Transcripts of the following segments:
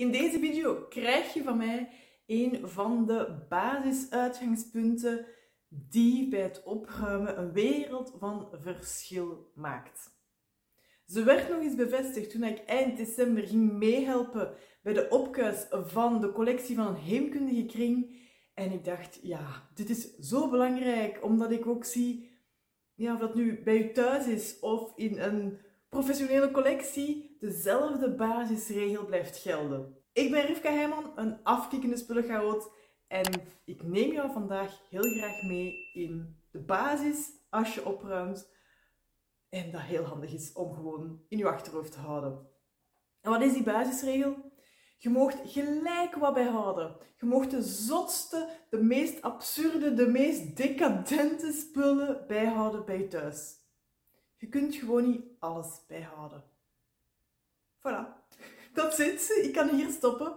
In deze video krijg je van mij een van de basisuitgangspunten die bij het opruimen een wereld van verschil maakt. Ze werd nog eens bevestigd toen ik eind december ging meehelpen bij de opkuis van de collectie van heemkundige kring. En ik dacht, ja, dit is zo belangrijk, omdat ik ook zie, ja, of dat nu bij u thuis is of in een professionele collectie, dezelfde basisregel blijft gelden. Ik ben Rivka Heijman, een afkikkende spullenchaot. En ik neem jou vandaag heel graag mee in de basis als je opruimt. En dat heel handig is om gewoon in je achterhoofd te houden. En wat is die basisregel? Je moogt gelijk wat bijhouden. Je moogt de zotste, de meest absurde, de meest decadente spullen bijhouden bij je thuis. Je kunt gewoon niet alles bijhouden. Voilà, dat zit. Ik kan hier stoppen.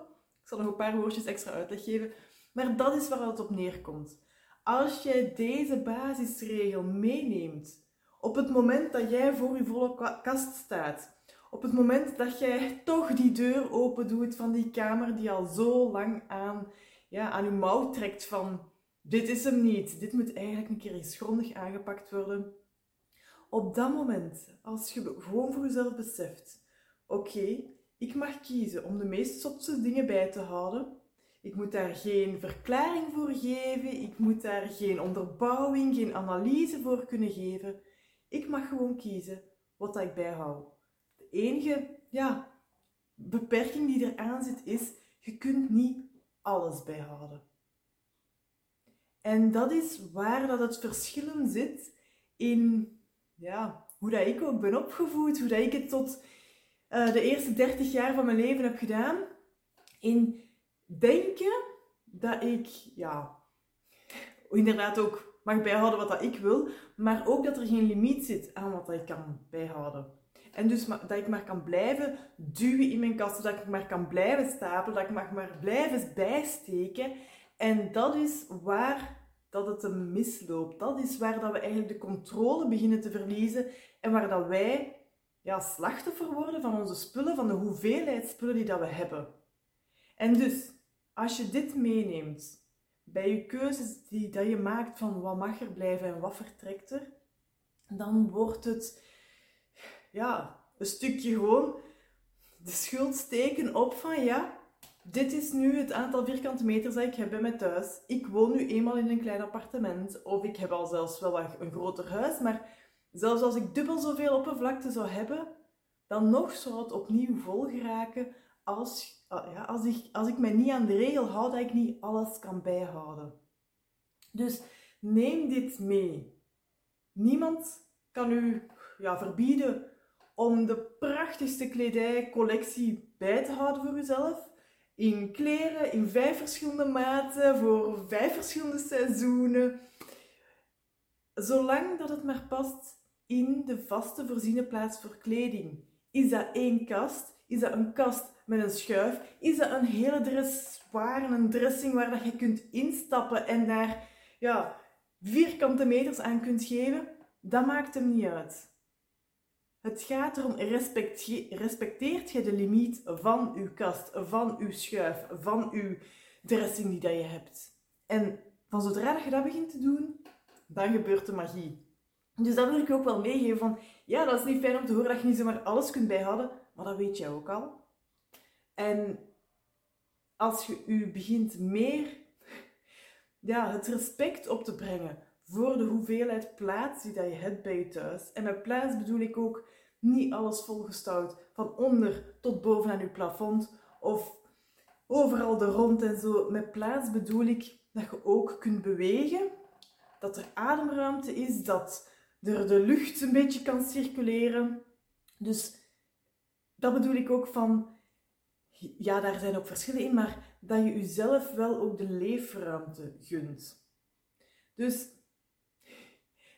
Ik zal nog een paar woordjes extra uitleg geven. Maar dat is waar het op neerkomt. Als jij deze basisregel meeneemt op het moment dat jij voor je volle kast staat, op het moment dat jij toch die deur open doet van die kamer die al zo lang aan, ja, aan je mouw trekt van dit is hem niet, dit moet eigenlijk een keer eens grondig aangepakt worden. Op dat moment, als je gewoon voor jezelf beseft, oké, ik mag kiezen om de meest zotse dingen bij te houden. Ik moet daar geen verklaring voor geven, ik moet daar geen onderbouwing, geen analyse voor kunnen geven. Ik mag gewoon kiezen wat ik bijhoud. De enige ja, beperking die eraan zit is, je kunt niet alles bijhouden. En dat is waar dat het verschillen zit in ja, hoe dat ik ook ben opgevoed, hoe dat ik het tot uh, de eerste 30 jaar van mijn leven heb gedaan. In denken dat ik, ja, inderdaad ook mag bijhouden wat dat ik wil, maar ook dat er geen limiet zit aan wat dat ik kan bijhouden. En dus dat ik maar kan blijven duwen in mijn kasten, dat ik maar kan blijven stapelen, dat ik mag maar blijven bijsteken. En dat is waar dat het een misloopt. Dat is waar dat we eigenlijk de controle beginnen te verliezen en waar dat wij ja, slachtoffer worden van onze spullen, van de hoeveelheid spullen die dat we hebben. En dus, als je dit meeneemt bij je keuzes die dat je maakt van wat mag er blijven en wat vertrekt er, dan wordt het ja, een stukje gewoon de schuld steken op van ja, dit is nu het aantal vierkante meters dat ik heb bij mij thuis. Ik woon nu eenmaal in een klein appartement of ik heb al zelfs wel een groter huis, maar Zelfs als ik dubbel zoveel oppervlakte zou hebben, dan nog zou het opnieuw vol geraken als, ah, ja, als, ik, als ik mij niet aan de regel hou dat ik niet alles kan bijhouden. Dus neem dit mee. Niemand kan u ja, verbieden om de prachtigste kledijcollectie bij te houden voor uzelf. In kleren, in vijf verschillende maten, voor vijf verschillende seizoenen. Zolang dat het maar past in de vaste voorziene plaats voor kleding. Is dat één kast? Is dat een kast met een schuif? Is dat een hele dressoir, een dressing waar dat je kunt instappen en daar ja, vierkante meters aan kunt geven? Dat maakt hem niet uit. Het gaat erom, respecteert je de limiet van uw kast, van uw schuif, van uw dressing die dat je hebt. En van zodra je dat begint te doen, dan gebeurt de magie. Dus dat wil ik ook wel meegeven van, ja, dat is niet fijn om te horen dat je niet zomaar alles kunt bijhouden, maar dat weet jij ook al. En als je u begint meer ja, het respect op te brengen voor de hoeveelheid plaats die dat je hebt bij je thuis. En met plaats bedoel ik ook niet alles volgestouwd, van onder tot boven aan je plafond of overal de rond en zo. Met plaats bedoel ik dat je ook kunt bewegen, dat er ademruimte is, dat er de lucht een beetje kan circuleren. Dus dat bedoel ik ook van, ja, daar zijn ook verschillen in, maar dat je jezelf wel ook de leefruimte gunt. Dus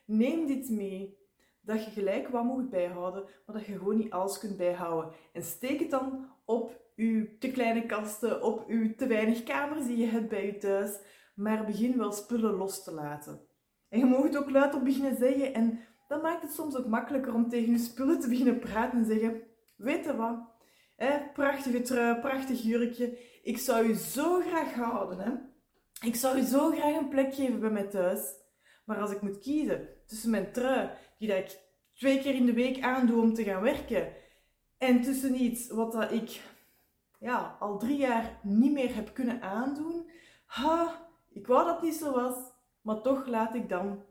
neem dit mee, dat je gelijk wat moet bijhouden, maar dat je gewoon niet alles kunt bijhouden. En steek het dan op je te kleine kasten, op je te weinig kamers die je hebt bij je thuis, maar begin wel spullen los te laten. En je mag het ook luid op beginnen zeggen. En dat maakt het soms ook makkelijker om tegen je spullen te beginnen praten en zeggen: Weet je wat? Prachtige trui, prachtig jurkje. Ik zou u zo graag houden. Hè? Ik zou u zo graag een plek geven bij mij thuis. Maar als ik moet kiezen tussen mijn trui, die dat ik twee keer in de week aandoe om te gaan werken, en tussen iets wat dat ik ja, al drie jaar niet meer heb kunnen aandoen, ha, ik wou dat niet zo was, maar toch laat ik dan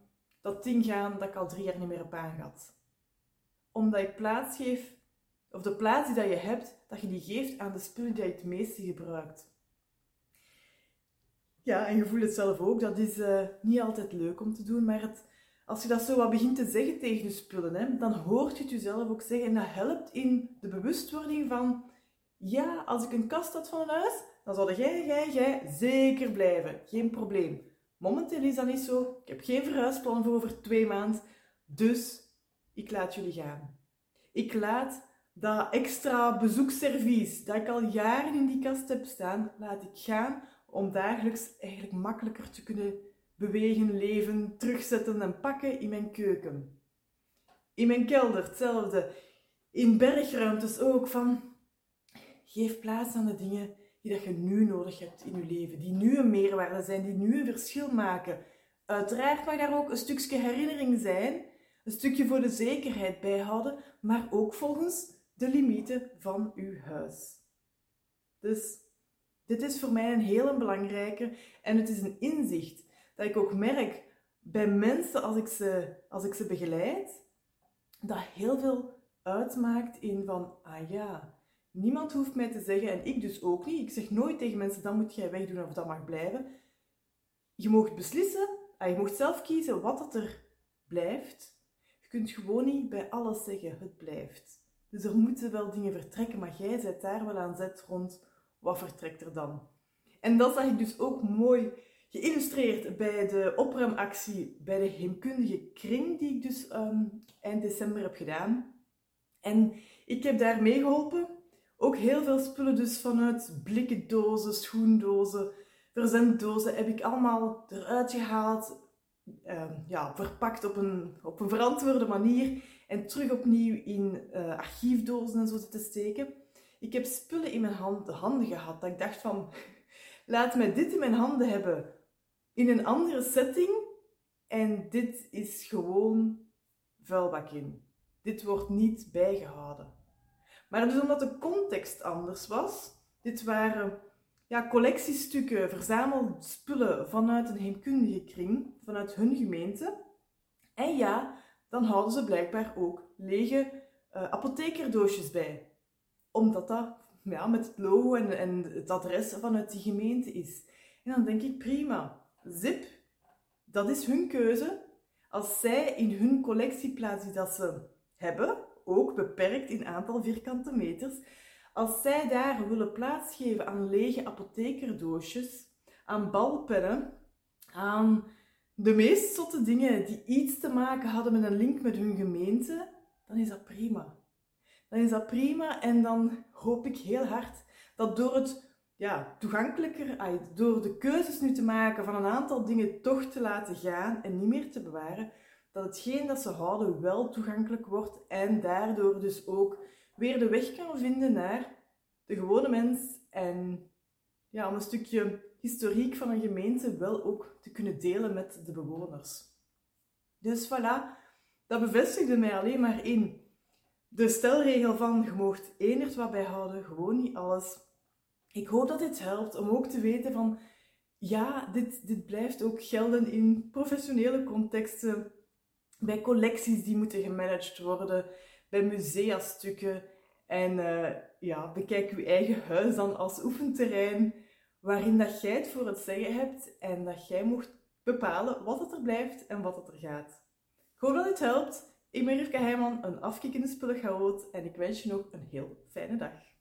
dat ding gaan dat ik al drie jaar niet meer heb aangehad. Omdat ik plaats geef, of de plaats die dat je hebt, dat je die geeft aan de spullen die je het meeste gebruikt. Ja, en je voelt het zelf ook. Dat is uh, niet altijd leuk om te doen, maar het, als je dat zo wat begint te zeggen tegen je spullen, hè, dan hoort je het jezelf ook zeggen. En dat helpt in de bewustwording van, ja, als ik een kast had van een huis, dan zouden jij, jij, jij zeker blijven. Geen probleem. Momenteel is dat niet zo. Ik heb geen verhuisplan voor over twee maanden. Dus ik laat jullie gaan. Ik laat dat extra bezoekservies dat ik al jaren in die kast heb staan, laat ik gaan om dagelijks eigenlijk makkelijker te kunnen bewegen, leven, terugzetten en pakken in mijn keuken. In mijn kelder hetzelfde. In bergruimtes ook van geef plaats aan de dingen die dat je nu nodig hebt in je leven, die nu een meerwaarde zijn, die nu een verschil maken. Uiteraard mag daar ook een stukje herinnering zijn, een stukje voor de zekerheid bijhouden, maar ook volgens de limieten van uw huis. Dus dit is voor mij een hele belangrijke en het is een inzicht dat ik ook merk bij mensen als ik ze, als ik ze begeleid, dat heel veel uitmaakt in van, ah ja, niemand hoeft mij te zeggen, en ik dus ook niet, ik zeg nooit tegen mensen, dat moet jij wegdoen of dat mag blijven. Je mag beslissen, je mag zelf kiezen wat het er blijft. Je kunt gewoon niet bij alles zeggen, het blijft. Dus er moeten wel dingen vertrekken, maar jij zet daar wel aan zet rond, wat vertrekt er dan? En dat zag ik dus ook mooi geïllustreerd bij de opruimactie bij de heemkundige kring, die ik dus um, eind december heb gedaan. En ik heb daar meegeholpen. Ook heel veel spullen dus vanuit blikken dozen, schoendozen, verzenddozen heb ik allemaal eruit gehaald. Uh, ja, verpakt op een, op een verantwoorde manier en terug opnieuw in uh, archiefdozen en zo te steken. Ik heb spullen in mijn hand, handen gehad dat ik dacht van, laat mij dit in mijn handen hebben in een andere setting en dit is gewoon vuilbak in. Dit wordt niet bijgehouden. Maar dus omdat de context anders was, dit waren ja, collectiestukken, verzamelspullen vanuit een heemkundige kring, vanuit hun gemeente. En ja, dan houden ze blijkbaar ook lege uh, apothekerdoosjes bij. Omdat dat ja, met het logo en, en het adres vanuit die gemeente is. En dan denk ik, prima. Zip, dat is hun keuze. Als zij in hun collectieplaats die dat ze hebben, ook beperkt in aantal vierkante meters, als zij daar willen plaatsgeven aan lege apothekerdoosjes, aan balpennen, aan de meest zotte dingen die iets te maken hadden met een link met hun gemeente, dan is dat prima. Dan is dat prima en dan hoop ik heel hard dat door het ja, toegankelijker, door de keuzes nu te maken van een aantal dingen toch te laten gaan en niet meer te bewaren, dat hetgeen dat ze houden wel toegankelijk wordt en daardoor dus ook weer de weg kan vinden naar de gewone mens en ja, om een stukje historiek van een gemeente wel ook te kunnen delen met de bewoners. Dus voilà, dat bevestigde mij alleen maar in de stelregel van je moogt enert wat bijhouden, gewoon niet alles. Ik hoop dat dit helpt om ook te weten van ja, dit, dit blijft ook gelden in professionele contexten, bij collecties die moeten gemanaged worden, bij museastukken. En uh, ja, bekijk uw eigen huis dan als oefenterrein waarin dat jij het voor het zeggen hebt en dat jij mocht bepalen wat het er blijft en wat het er gaat. Ik hoop dat dit helpt. Ik ben Rivka Heijman, een afkikkende spullenchaot en ik wens je nog een heel fijne dag.